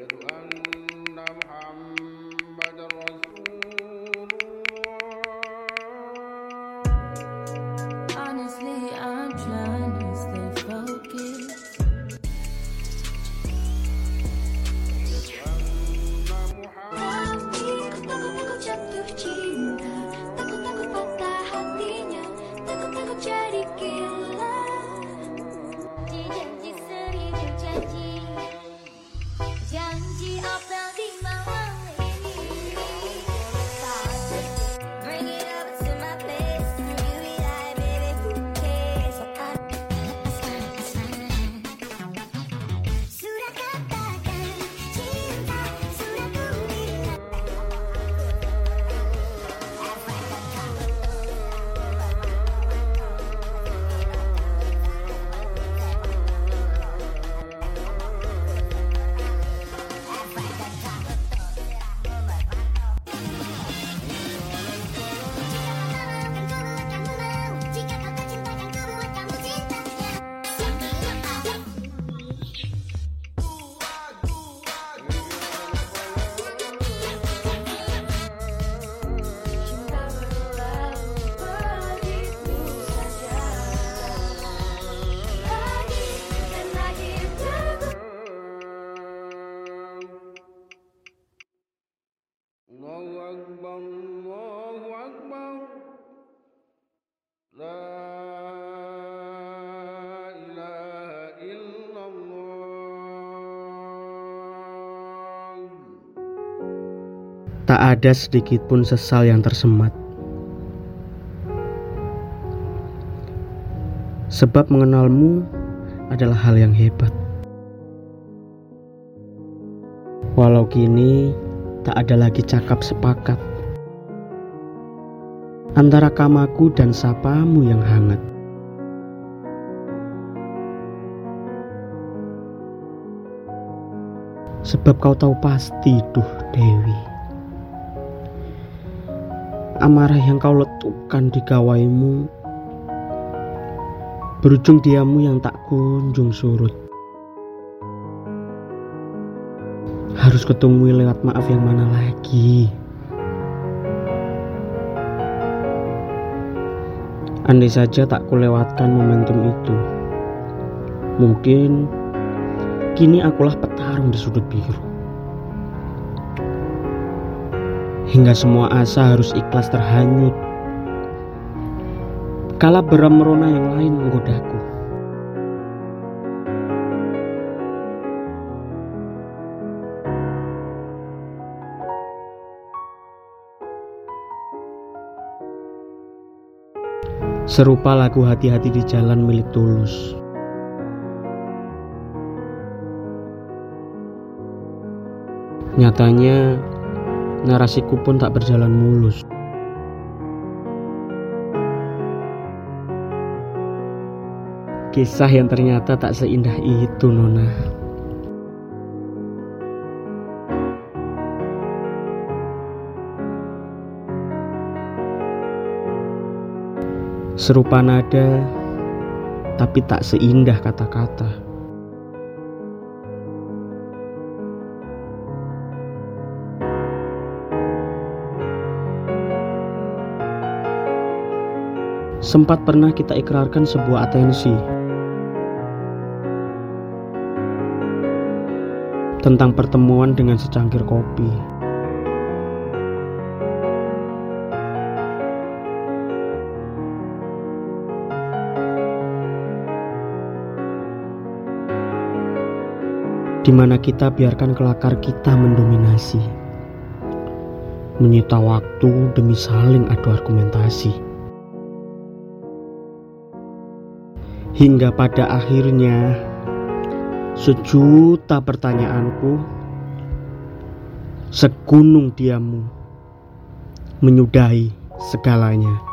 Gracias, الله أكبر الله أكبر لا إله إلا الله Tak ada sedikit pun sesal yang tersemat. Sebab mengenalmu adalah hal yang hebat. Walau kini tak ada lagi cakap sepakat antara kamaku dan sapamu yang hangat. Sebab kau tahu pasti, duh Dewi. Amarah yang kau letupkan di gawaimu Berujung diamu yang tak kunjung surut Harus ketemui lewat maaf yang mana lagi Andai saja tak kulewatkan momentum itu Mungkin Kini akulah petarung di sudut biru hingga semua asa harus ikhlas terhanyut. Kala beram merona yang lain menggodaku. Serupa lagu hati-hati di jalan milik tulus. Nyatanya, narasiku pun tak berjalan mulus. Kisah yang ternyata tak seindah itu, Nona. Serupa nada, tapi tak seindah kata-kata. Sempat pernah kita ikrarkan sebuah atensi tentang pertemuan dengan secangkir kopi. Di mana kita biarkan kelakar kita mendominasi, menyita waktu demi saling adu argumentasi. Hingga pada akhirnya sejuta pertanyaanku segunung diammu menyudahi segalanya.